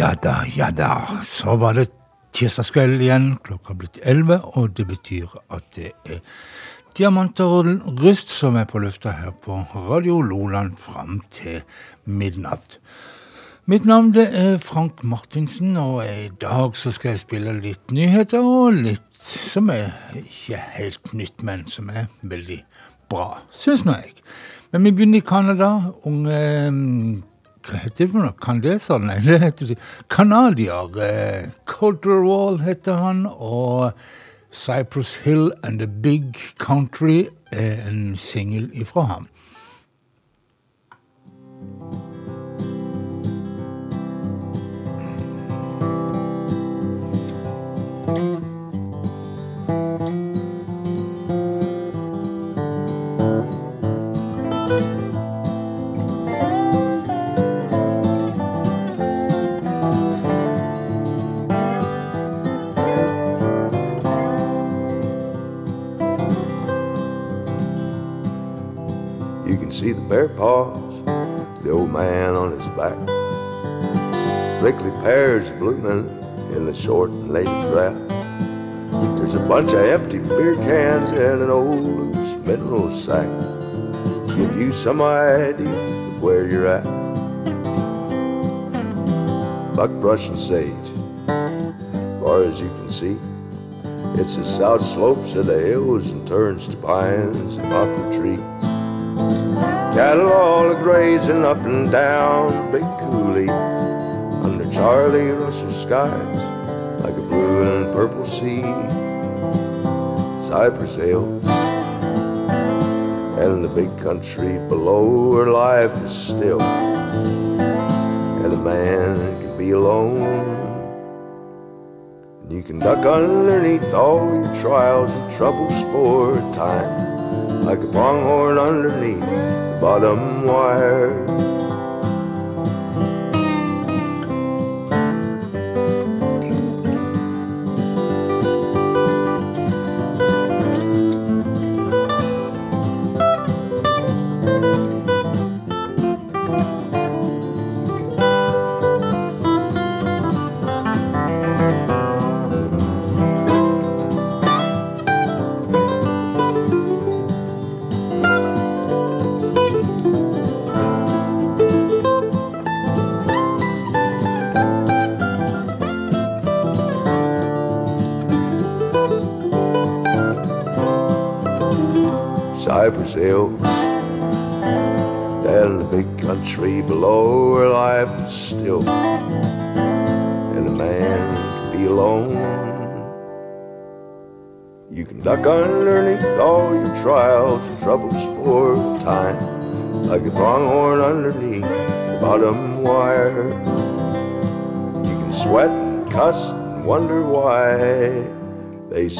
Ja da, ja da. Så var det tirsdagskveld igjen. Klokka er blitt elleve, og det betyr at det er Diamanter og rust som er på lufta her på Radio Loland fram til midnatt. Mitt navn det er Frank Martinsen, og i dag så skal jeg spille litt nyheter og litt som er ikke helt nytt, men som er veldig bra, syns nå jeg. Men vi begynner i Canada. Unge hva heter det for noe? Kandeser? Nei, det heter de. Canadier. Eh, Coulter Wall heter han, og Cypress Hill and The Big Country er en singel ifra ham. See the bare paws, the old man on his back. Prickly pears blooming in the short and late. There's a bunch of empty beer cans and an old loose mineral sack. Give you some idea of where you're at. Buckbrush and sage, far as you can see. It's the south slopes of the hills and turns to pines and poplar trees. Cattle all grazing up and down the big coulee under Charlie Russell skies like a blue and purple sea. Cypress hills and the big country below where life is still and a man can be alone. And you can duck underneath all your trials and troubles for a time like a pronghorn underneath bottom wire.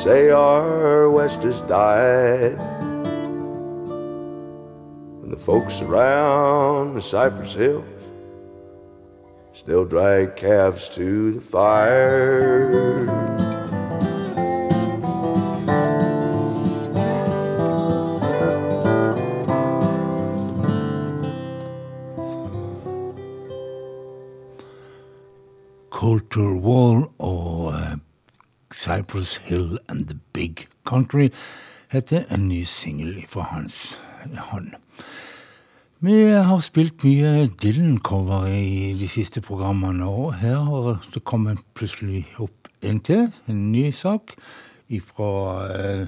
Say our West has died. And the folks around the Cypress Hills still drag calves to the fire. Cypress Hill and The Big Country heter en ny singel fra hans hånd. Vi har spilt mye Dylan-cover i de siste programmene, og her har det kommet plutselig opp en til, en ny sak, fra eh,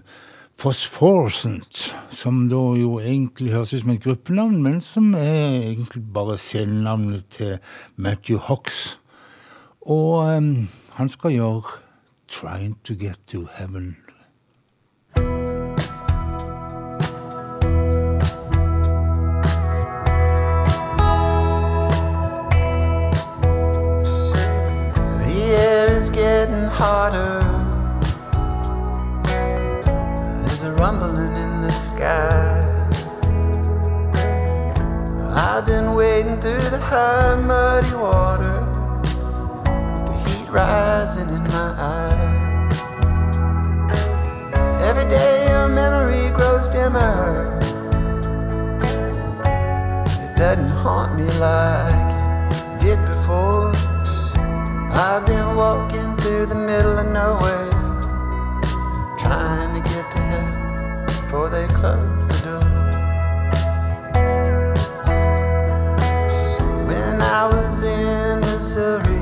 Phosphorescent, som da jo egentlig høres ut som et gruppenavn, men som er egentlig bare scenenavnet til Matthew Hawks. Og um, han skal gjøre trying to get to heaven. The air is getting hotter. There's a rumbling in the sky. I've been wading through the high, muddy water with the heat rising in my eyes. Every day your memory grows dimmer. It doesn't haunt me like it did before. I've been walking through the middle of nowhere, trying to get to heaven before they close the door. When I was in Missouri.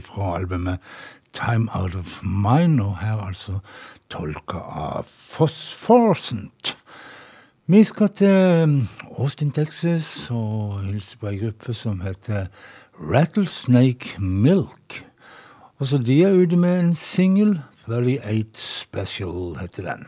Fra albumet Time Out of Mine, og her altså tolka av Phosphorescent. Vi skal til um, Austin, Texas, og hilse på ei gruppe som heter Rattlesnake Milk. Også de er ute med en singel. 38 Special heter den.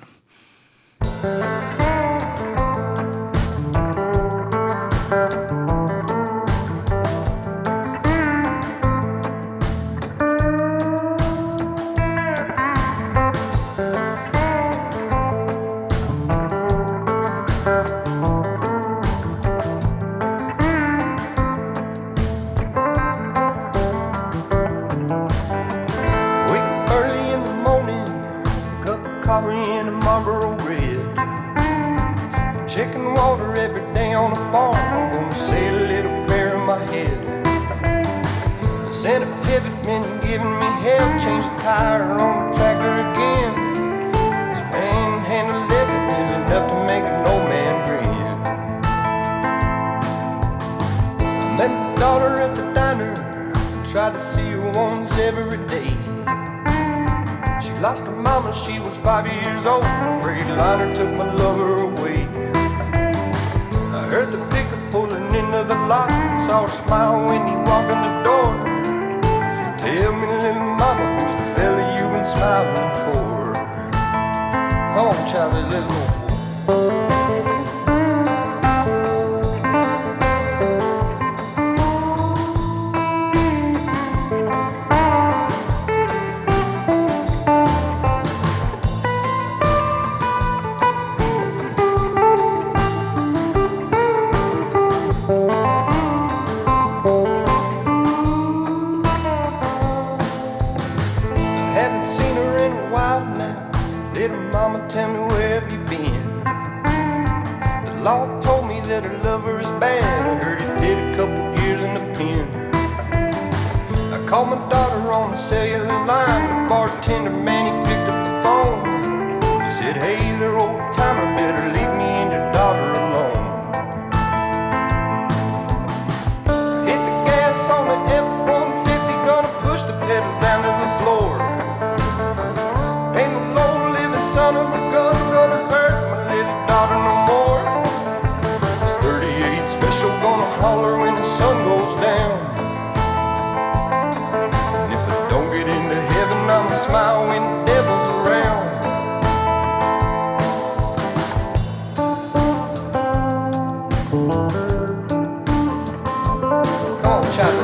tire on the tractor again. This panhandle living is enough to make an old man grin. I met my daughter at the diner. Tried to see her once every day. She lost her mama, she was five years old. A Freightliner took my lover away. I heard the pickup pulling into the lot, saw her smile Let's go.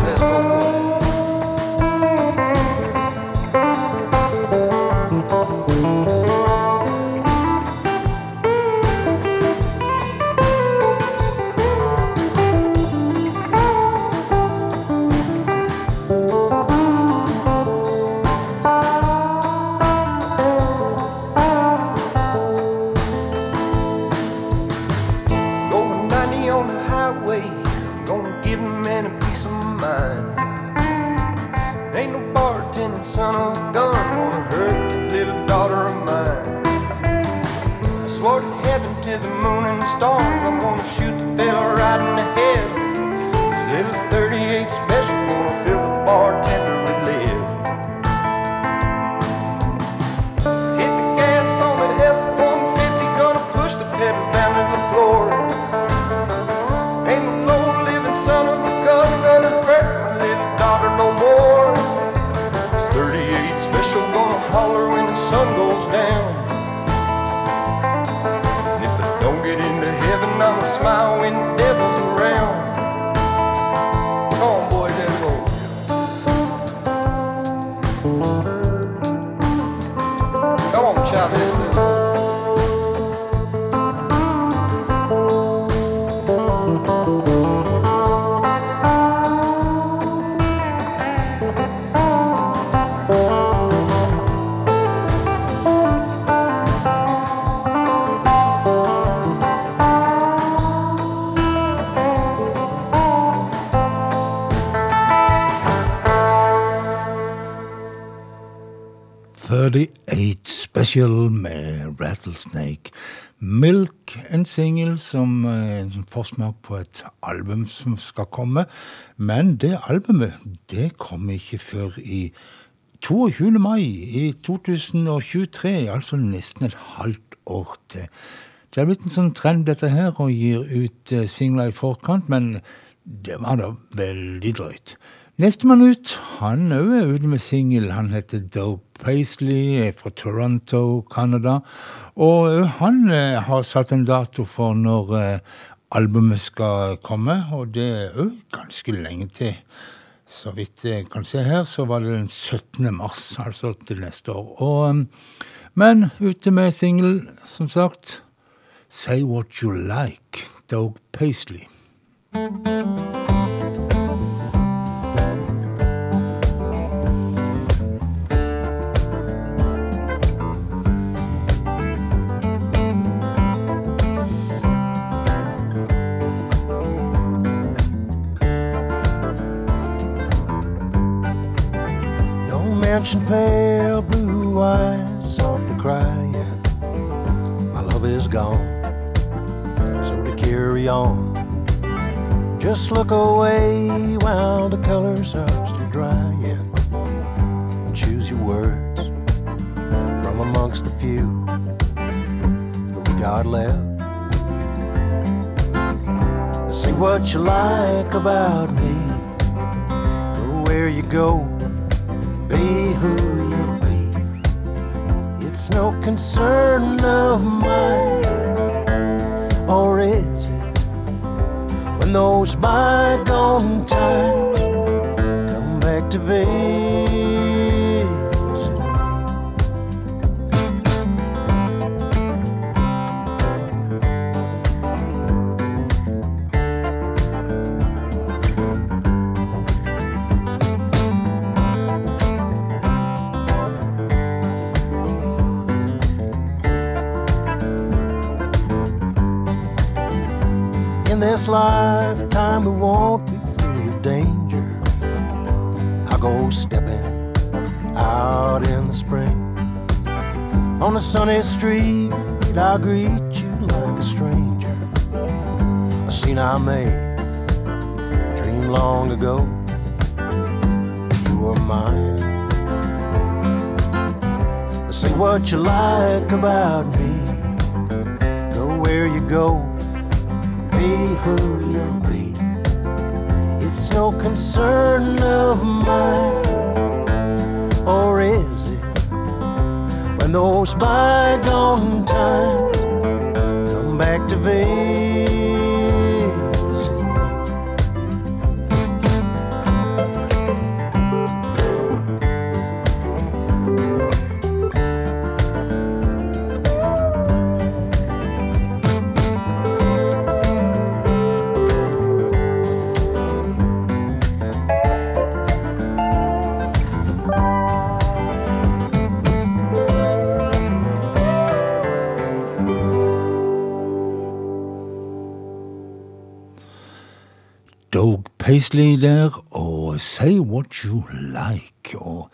Oh. Special med Rattlesnake. Milk, en singel som eh, en forsmak på et album som skal komme. Men det albumet, det kom ikke før i 22. mai i 2023, altså nesten et halvt år til. Det er blitt en sånn trend, dette her, og gir ut eh, singler i forkant, men det var da veldig drøyt. Nestemann ut, han òg er ute med singel. Han heter Dope Paisley, er fra Toronto, Canada. Og han eh, har satt en dato for når eh, albumet skal komme, og det er òg ganske lenge til. Så vidt jeg kan se her, så var det den 17. mars, altså til neste år. Og, eh, men ute med singel, som sagt. Say What You Like, Dog Paisley. Mention pale blue eyes softly crying. My love is gone, so to carry on. Just look away while the colors are still drying. Choose your words from amongst the few that we got left. Say what you like about me, where you go be. It's no concern of mine, or is it? When those bygone times come back to visit On a sunny street, I greet you like a stranger. A scene I made, a dream long ago. You were mine. Say what you like about me. Go where you go be who you'll be. It's no concern of mine, those bygone times come back to visit. Paisley der, og Say What You Like. Og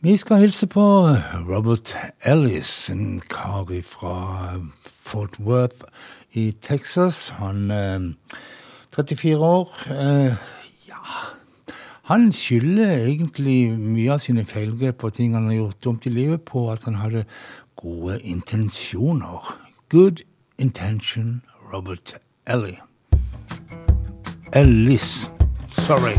vi skal hilse på Robert Ellis, en kar fra Fort Worth i Texas. Han er eh, 34 år. Eh, ja Han skylder egentlig mye av sine feilgrep og ting han har gjort dumt i livet, på at han hadde gode intensjoner. Good intention, Robert Ellie. Ellis. Sorry.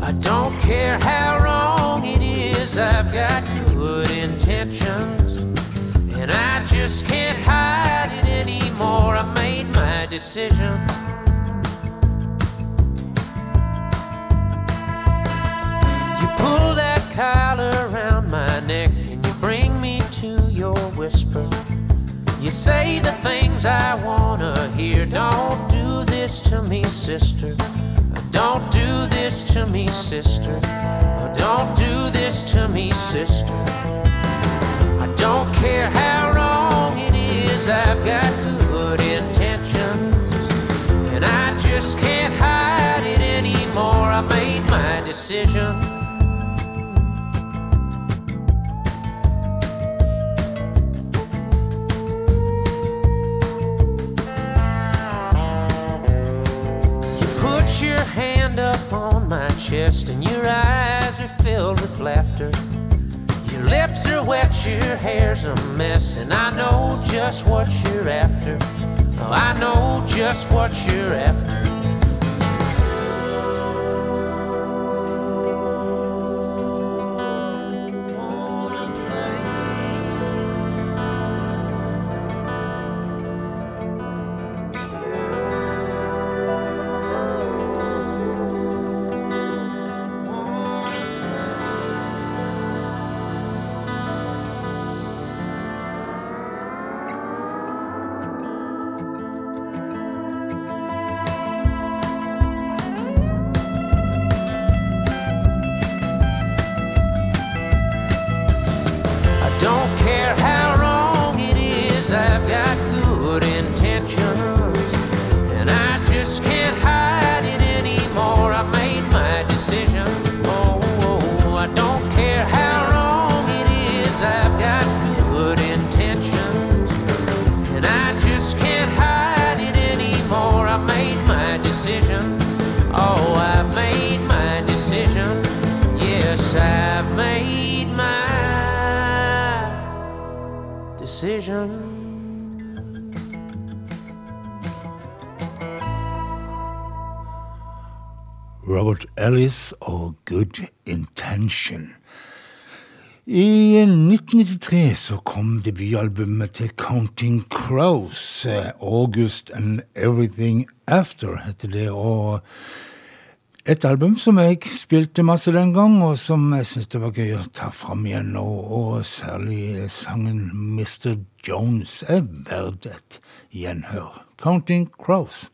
I don't care how wrong it is, I've got good intentions. And I just can't hide it anymore. I made my decision. Collar around my neck and you bring me to your whisper. You say the things I wanna hear. Don't do this to me, sister. Don't do this to me, sister. Don't do this to me, sister. I don't care how wrong it is, I've got good in And I just can't hide it anymore. I made my decision. Put your hand up on my chest, and your eyes are filled with laughter. Your lips are wet, your hair's a mess, and I know just what you're after. Oh, I know just what you're after. I 1993 så kom debutalbumet til Counting Crows. eh, August and Everything After heter det. og et album som jeg spilte masse den gang, og som jeg syntes det var gøy å ta fram igjen nå. Og særlig sangen Mr. Jones er verd et gjenhør. Counting Crows.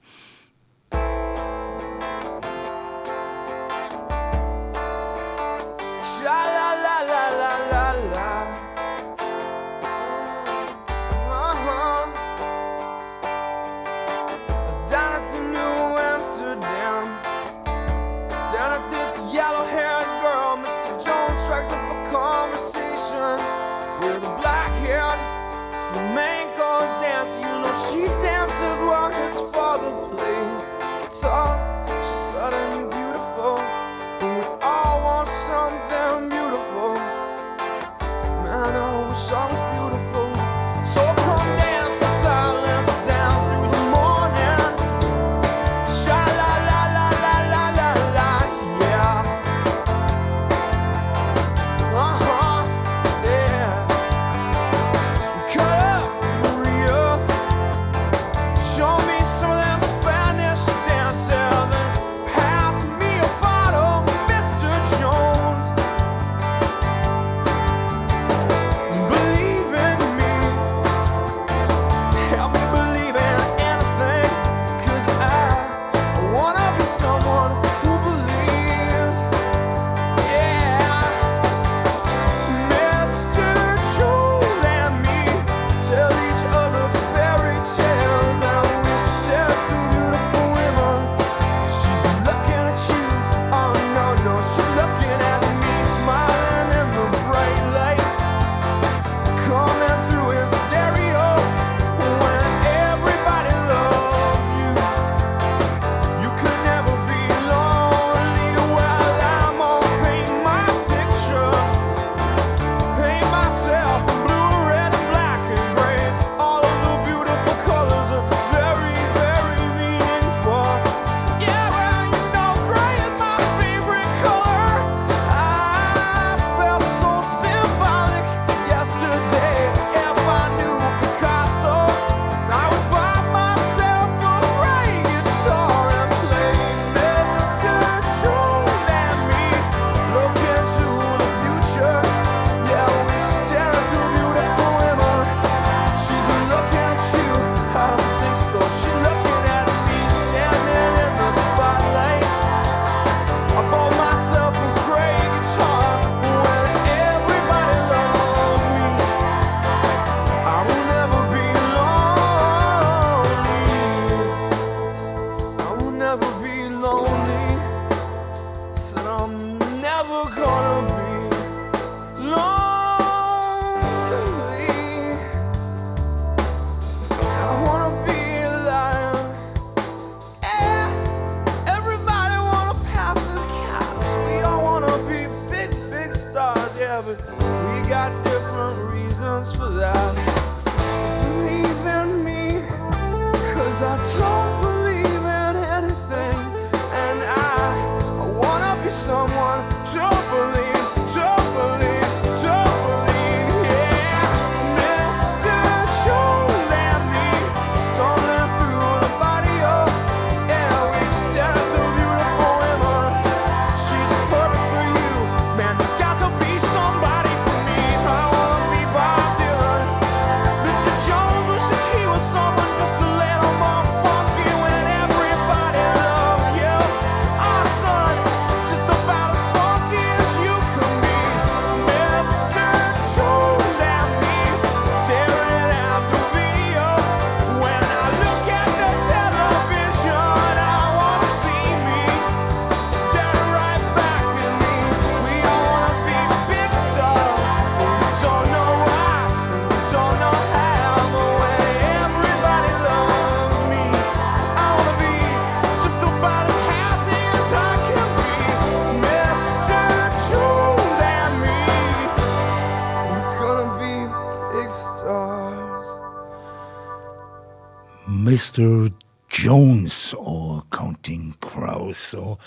Mr. Jones og Counting Crows. Og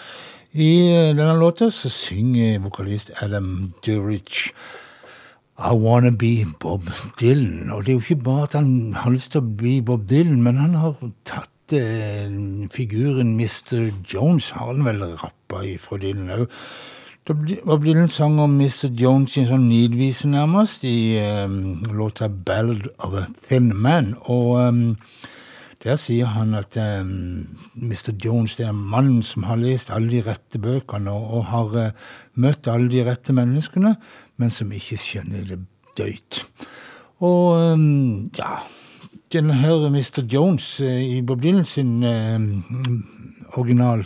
I eh, denne låta så synger vokalist Adam Durridge I wanna be Bob Dylan. Og det er jo ikke bare at han har lyst til å bli Bob Dylan, men han har tatt eh, figuren Mr. Jones, har han vel rappa ifra Dylan òg. Bob Dylan sang om Mr. Jones i en sånn nidvise, nærmest, i um, låta 'Ballad of a Thin Man'. Og um, der sier han at um, Mr. Jones det er mannen som har lest alle de rette bøkene og, og har uh, møtt alle de rette menneskene, men som ikke skjønner det døyt. Og um, ja Denne her Mr. Jones uh, i Bob Dylan sin uh, original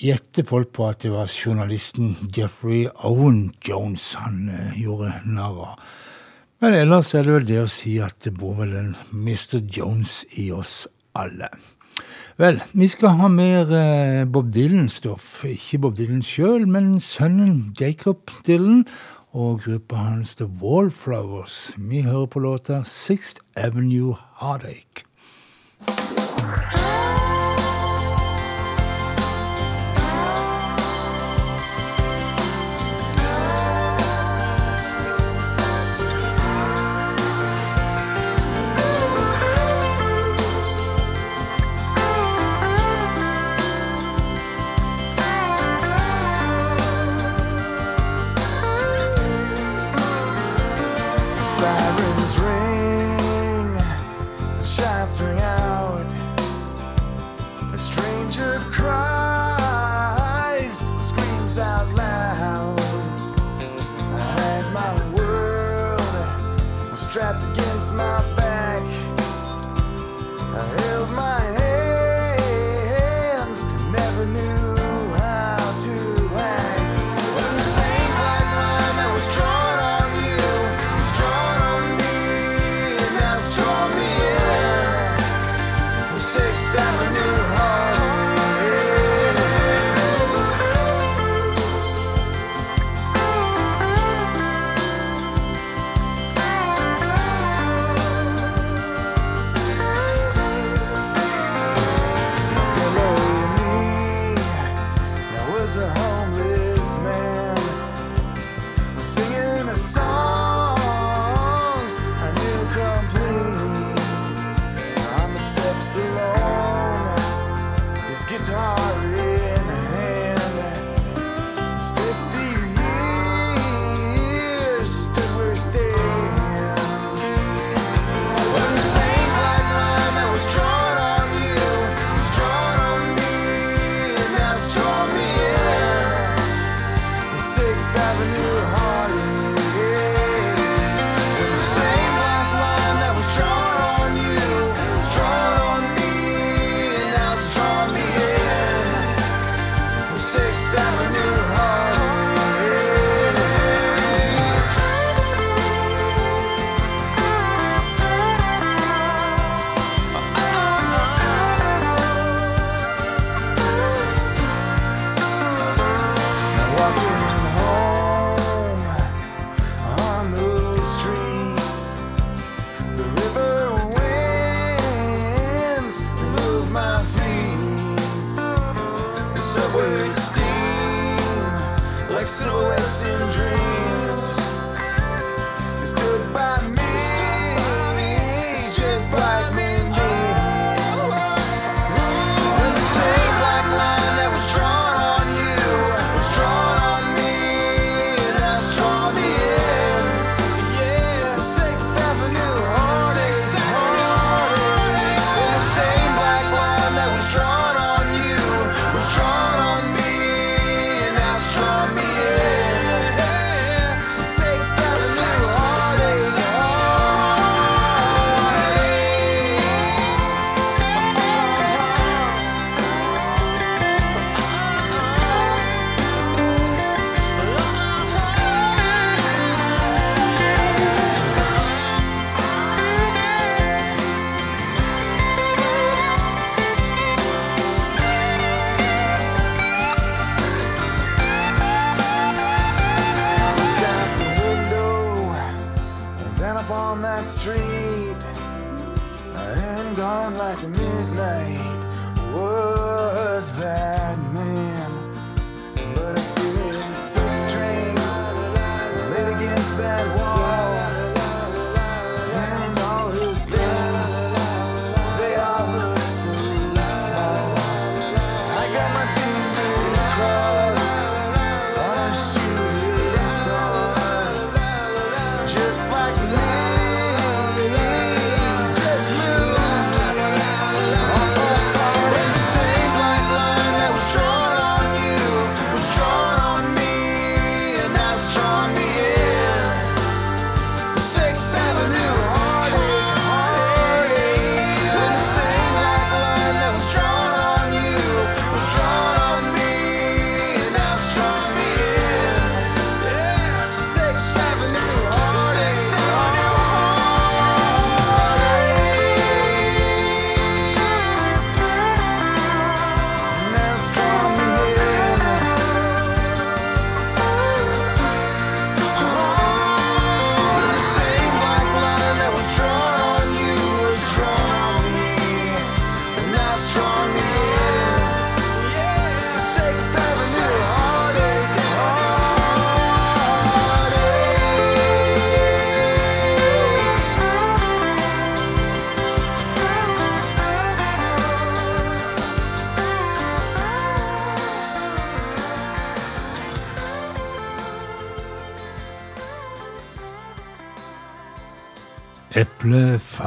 gjette folk på at det var journalisten Jeffrey Owen Jones han gjorde narr av. Men ellers er det vel det å si at det bor vel en Mr. Jones i oss alle. Vel, vi skal ha mer eh, Bob Dylan-stoff. Ikke Bob Dylan sjøl, men sønnen Jacob Dylan og gruppa hans The Wallflowers. Vi hører på låta Sixth Avenue Heartache.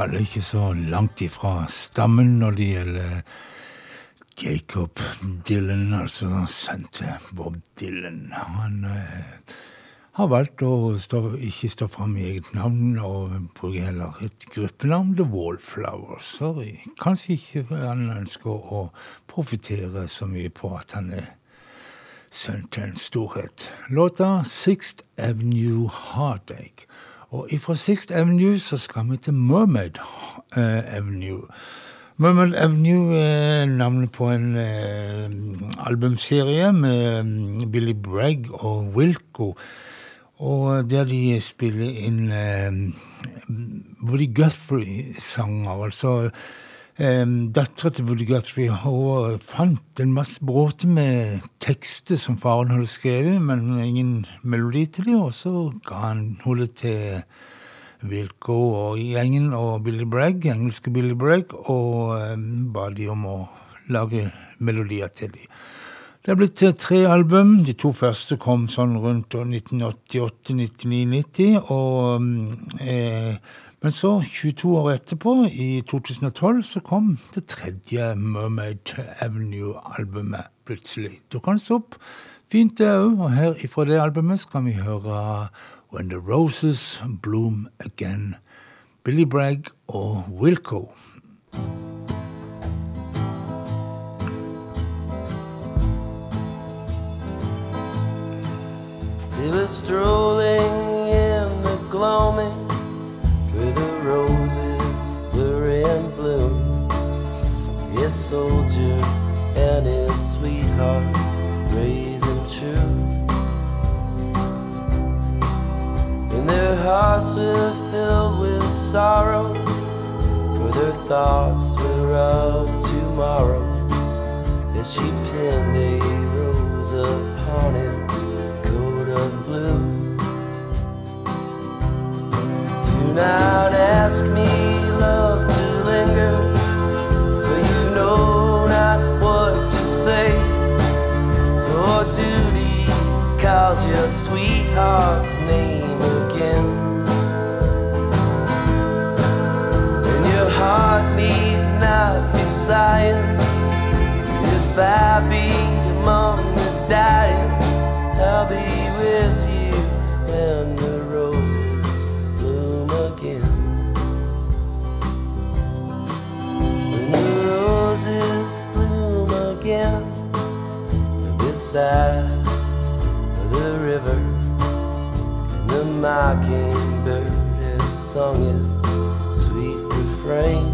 Faller ikke så langt ifra stammen når det gjelder Jacob Dylan, altså sønnen Bob Dylan. Han eh, har valgt å stå, ikke stå fram i eget navn, og bruker heller et gruppenavn, The Wallflowers. Så kanskje ikke han ønsker å profitere så mye på at han er sønn til en storhet. Låta Sixth Avenue Heartache. Og ifra Sixth Avenue så skal vi til Mermaid uh, Avenue. Mermaid Avenue er navnet på en uh, albumserie med um, Billy Bragg og Wilco. Og der de spiller inn uh, Woody Guthrie-sanger. Altså Um, Dattera til Woody Guthrie hun fant en masse bråte med tekster som faren hadde skrevet, men ingen melodi til dem, og så ga han henne til Wilco og gjengen og Billy Bragg, engelske Billy Bragg, og um, ba de om å lage melodier til dem. Det er blitt tre album. De to første kom sånn rundt 1988, 1999, og um, eh, men så, 22 år etterpå, i 2012, så kom det tredje Mermaid Avenue-albumet plutselig. Dukka det opp. Fint det òg. Og her ifra det albumet skal vi høre When the Roses Bloom Again. Billy Bragg og Wilco. They were strolling in the gloaming where the roses were in bloom. His soldier and his sweetheart, brave and true. And their hearts were filled with sorrow, for their thoughts were of tomorrow. As she pinned a rose upon his coat of blue. Do not ask me, love, to linger, for you know not what to say. For duty calls your sweetheart's name again. And your heart need not be sighing. If I be among the dying, I'll be with you beside the river, and the mockingbird has sung its sweet refrain.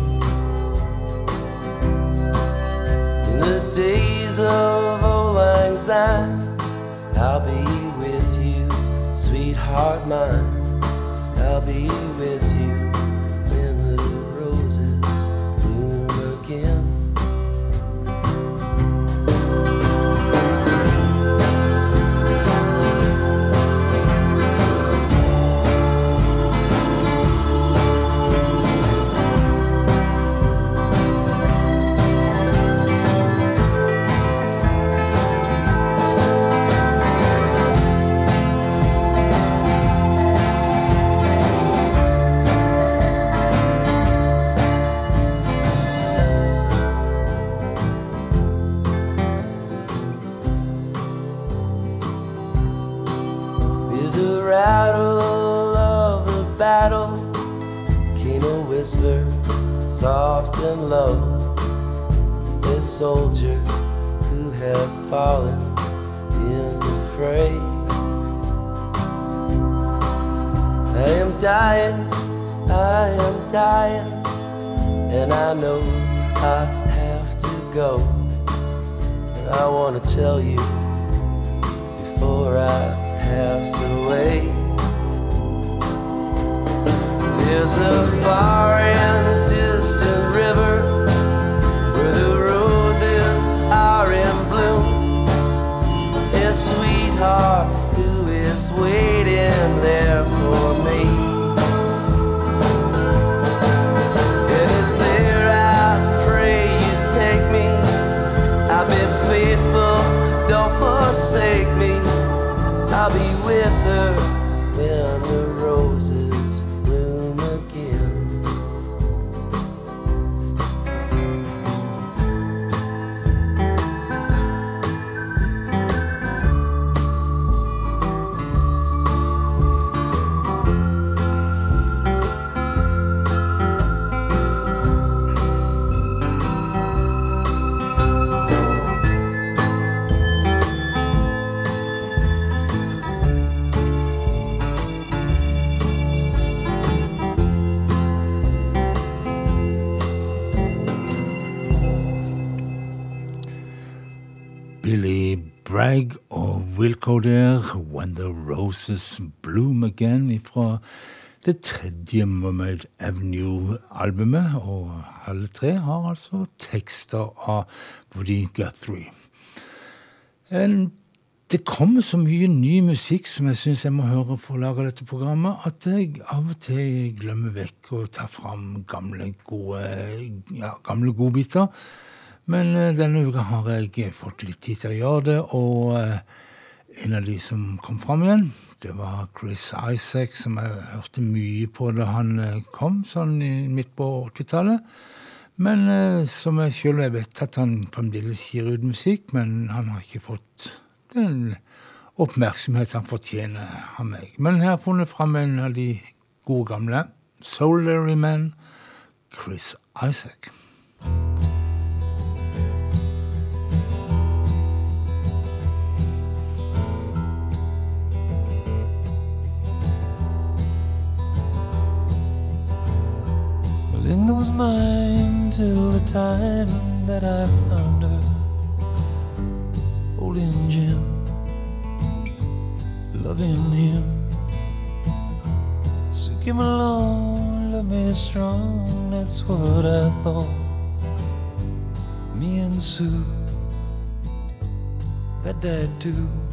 In the days of old syne, I'll be with you, sweetheart mine. I'll be who have fallen in the fray. I am dying, I am dying, and I know I have to go. But I want to tell you before I pass away. There's a far and distant river sweetheart who is waiting there for me. And it's there I og der, 'When the Roses Bloom Again', fra det tredje Mermaid Avenue-albumet. Og alle tre har altså tekster av Woody Guthrie. Det kommer så mye ny musikk som jeg syns jeg må høre for å lage dette programmet, at jeg av og til glemmer vekk å ta fram gamle, gode, ja, gamle godbiter. Men uh, denne uka har jeg fått litt tid til å gjøre det, og uh, en av de som kom fram igjen, det var Chris Isaac, som jeg hørte mye på da han uh, kom, sånn midt på 80-tallet. Men som jeg sjøl vet at han fremdeles gir ut musikk, men han har ikke fått den oppmerksomhet han fortjener av meg. Men jeg har funnet fram en av de gode gamle, Soulary Man, Chris Isaac. Linda was mine till the time that I found her holding Jim, loving him. So give me along, love me strong, that's what I thought. Me and Sue, that died too.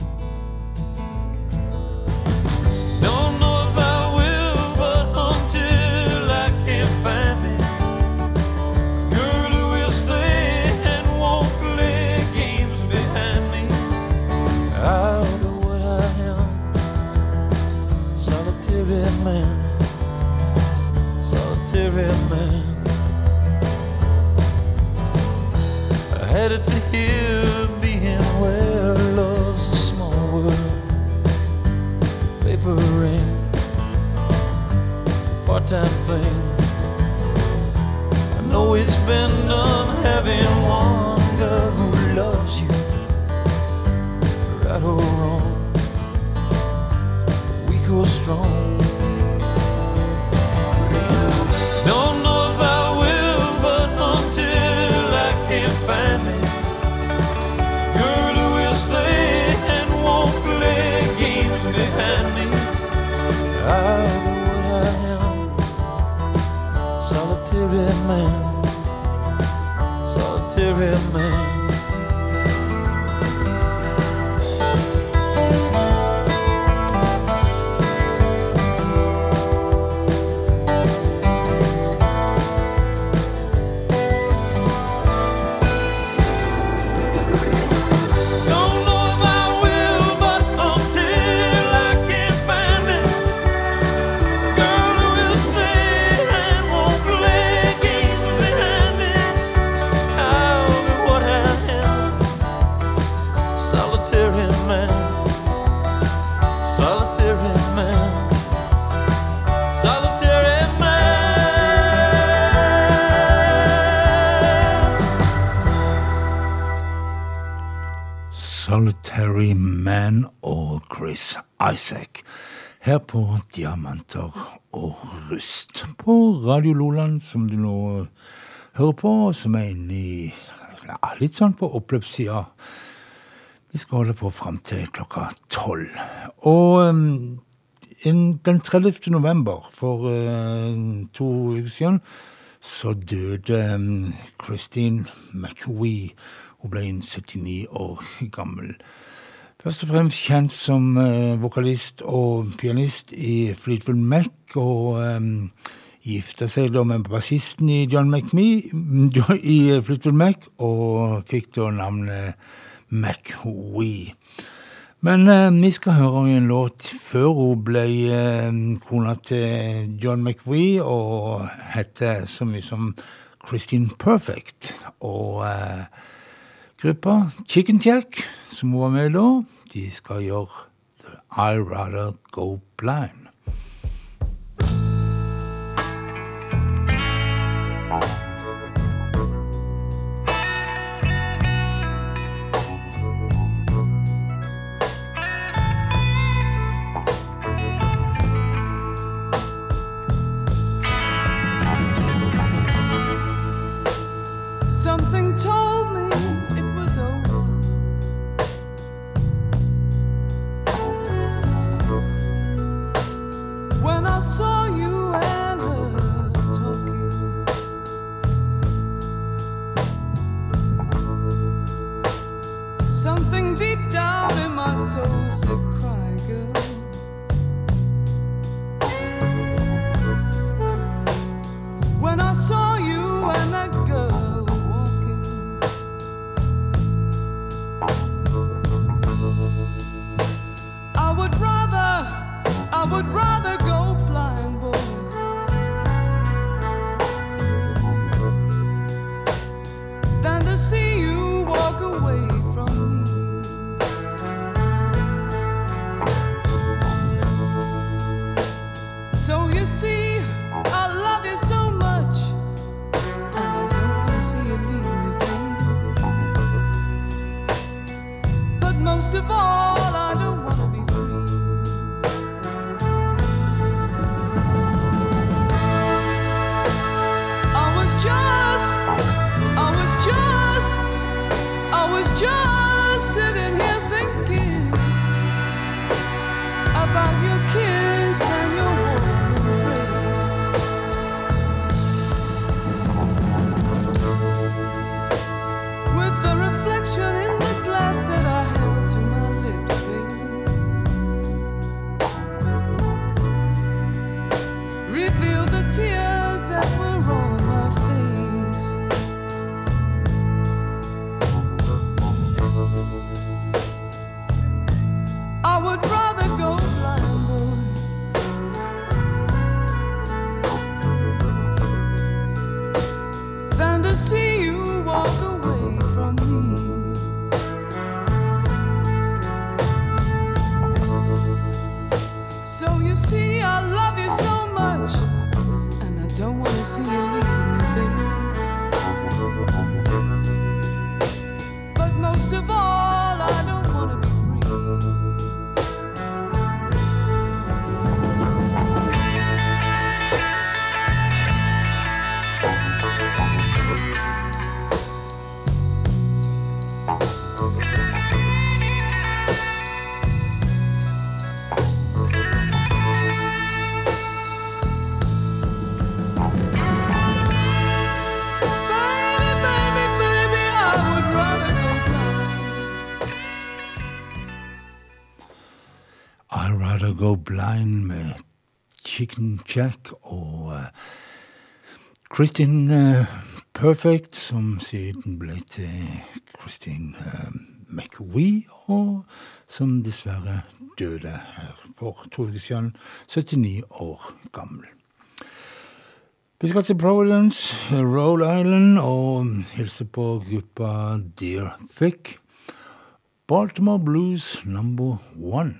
Part-time thing. I know it's been done having one girl Radio Loland, som du nå hører på, som er inne i ja, litt sånn på oppløpssida. Vi skal holde på fram til klokka tolv. Og um, den 30. november for uh, to uker siden så døde um, Christine McWee. Hun ble 79 år gammel. Først og fremst kjent som uh, vokalist og pianist i Fleetwood Mac, og um, gifta seg da med bassisten i John McMee i Fleetwood Mac, og fikk da navnet McWee. Men eh, vi skal høre en låt før hun ble eh, kona til John McVie og heter så mye som Christine Perfect. Og eh, gruppa Chicken Jack, som hun var med i da, de skal gjøre The I'd Rather Go Blind. most of all, I don't want to be free. I was just, I was just, I was just sitting here thinking about your kiss. Chicken Jack og eh, Kristin eh, Perfect, som siden ble til Kristin eh, McWee, og som dessverre døde her for to uker 79 år gammel. Vi skal til Providence, Rhode Island, og hilse på gruppa Dear Thick. Baltimore Blues number one.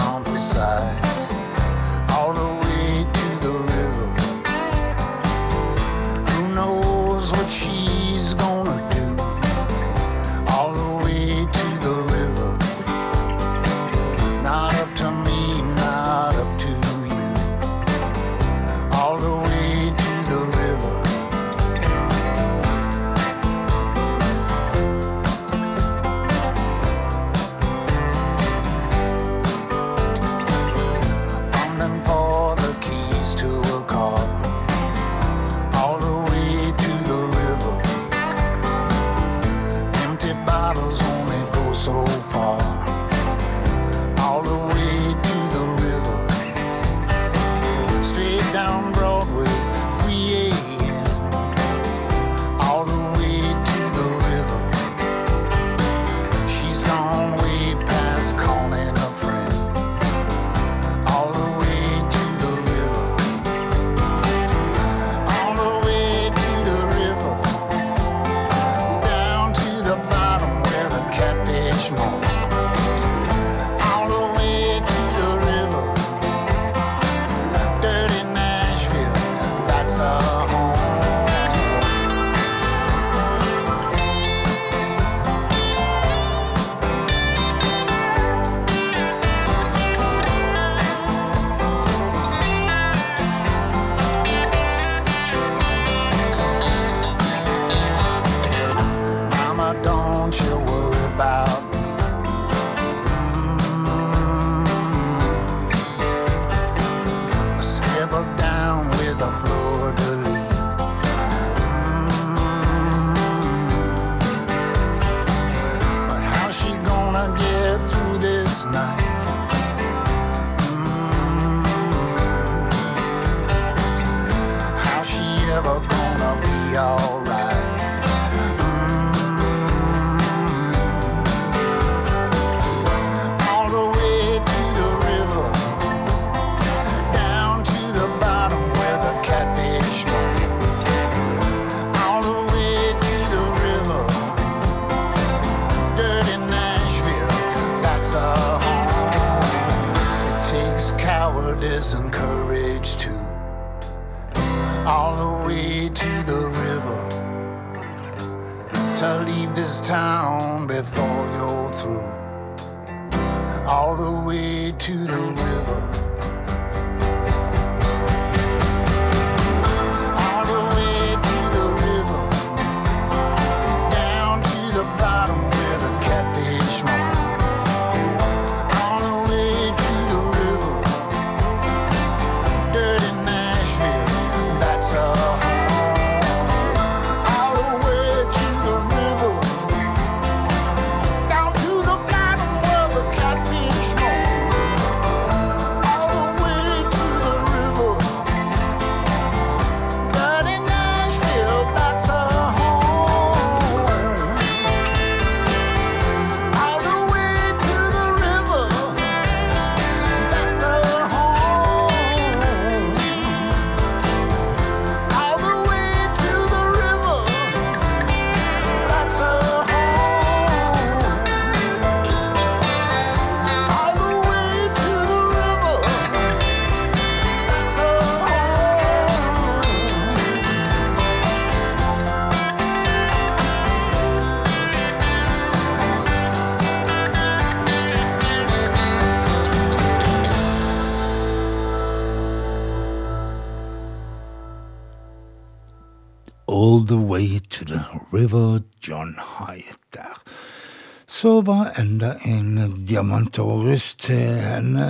Så var enda en diamantårus til henne,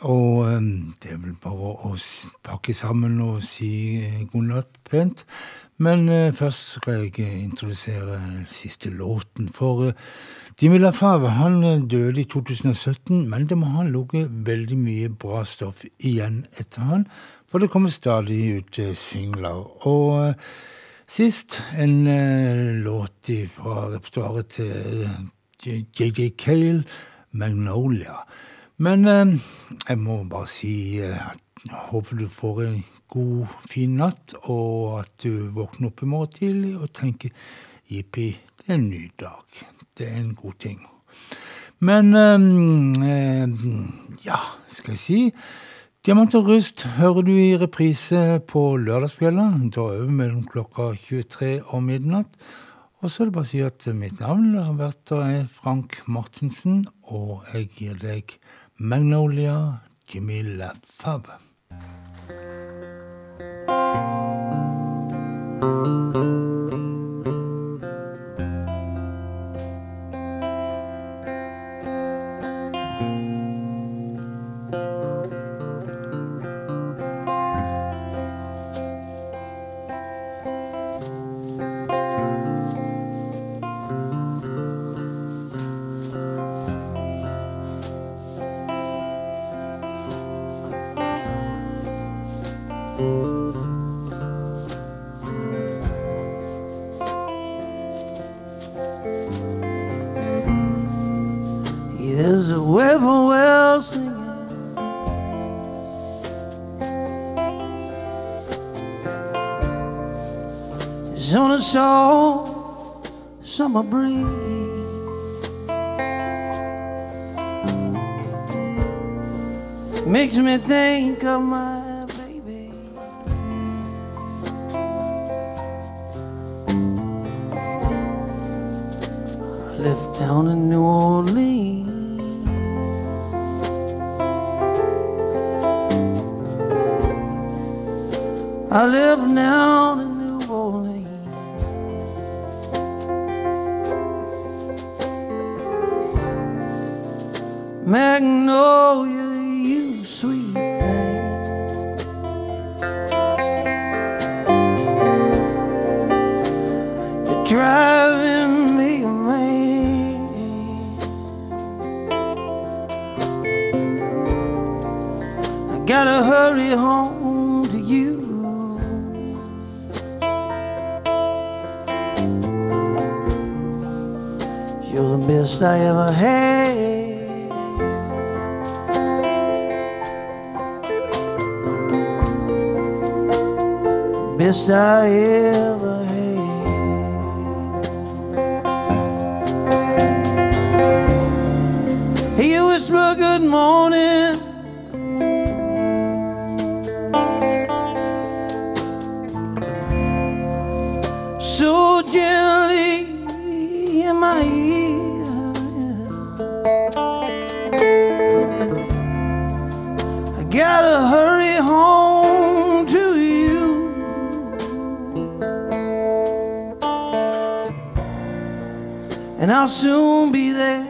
og ehm, det er vel bare å pakke sammen og si eh, god natt pent. Men eh, først skal jeg eh, introdusere siste låten. For Dimila Fave han døde i 2017, men det må ha ligget veldig mye bra stoff igjen etter han, for det kommer stadig ut singler. Og sist en låt fra repertoaret til JJ Cale, 'Magnolia'. Men eh, jeg må bare si eh, at jeg håper du får en god, fin natt, og at du våkner opp i morgen tidlig og tenker jippi, det er en ny dag. Det er en god ting. Men eh, ja, skal jeg si Diamant og rust hører du i reprise på lørdagskvelder. Da over mellom klokka 23 og midnatt. Og så er det bare å si at mitt navn har vært og er Frank Martinsen, og jeg gir deg Magnolia Jimmy LaFave. There's summer breeze. Makes me think of my Best I ever had. Hey, you whisper good morning. And I'll soon be there.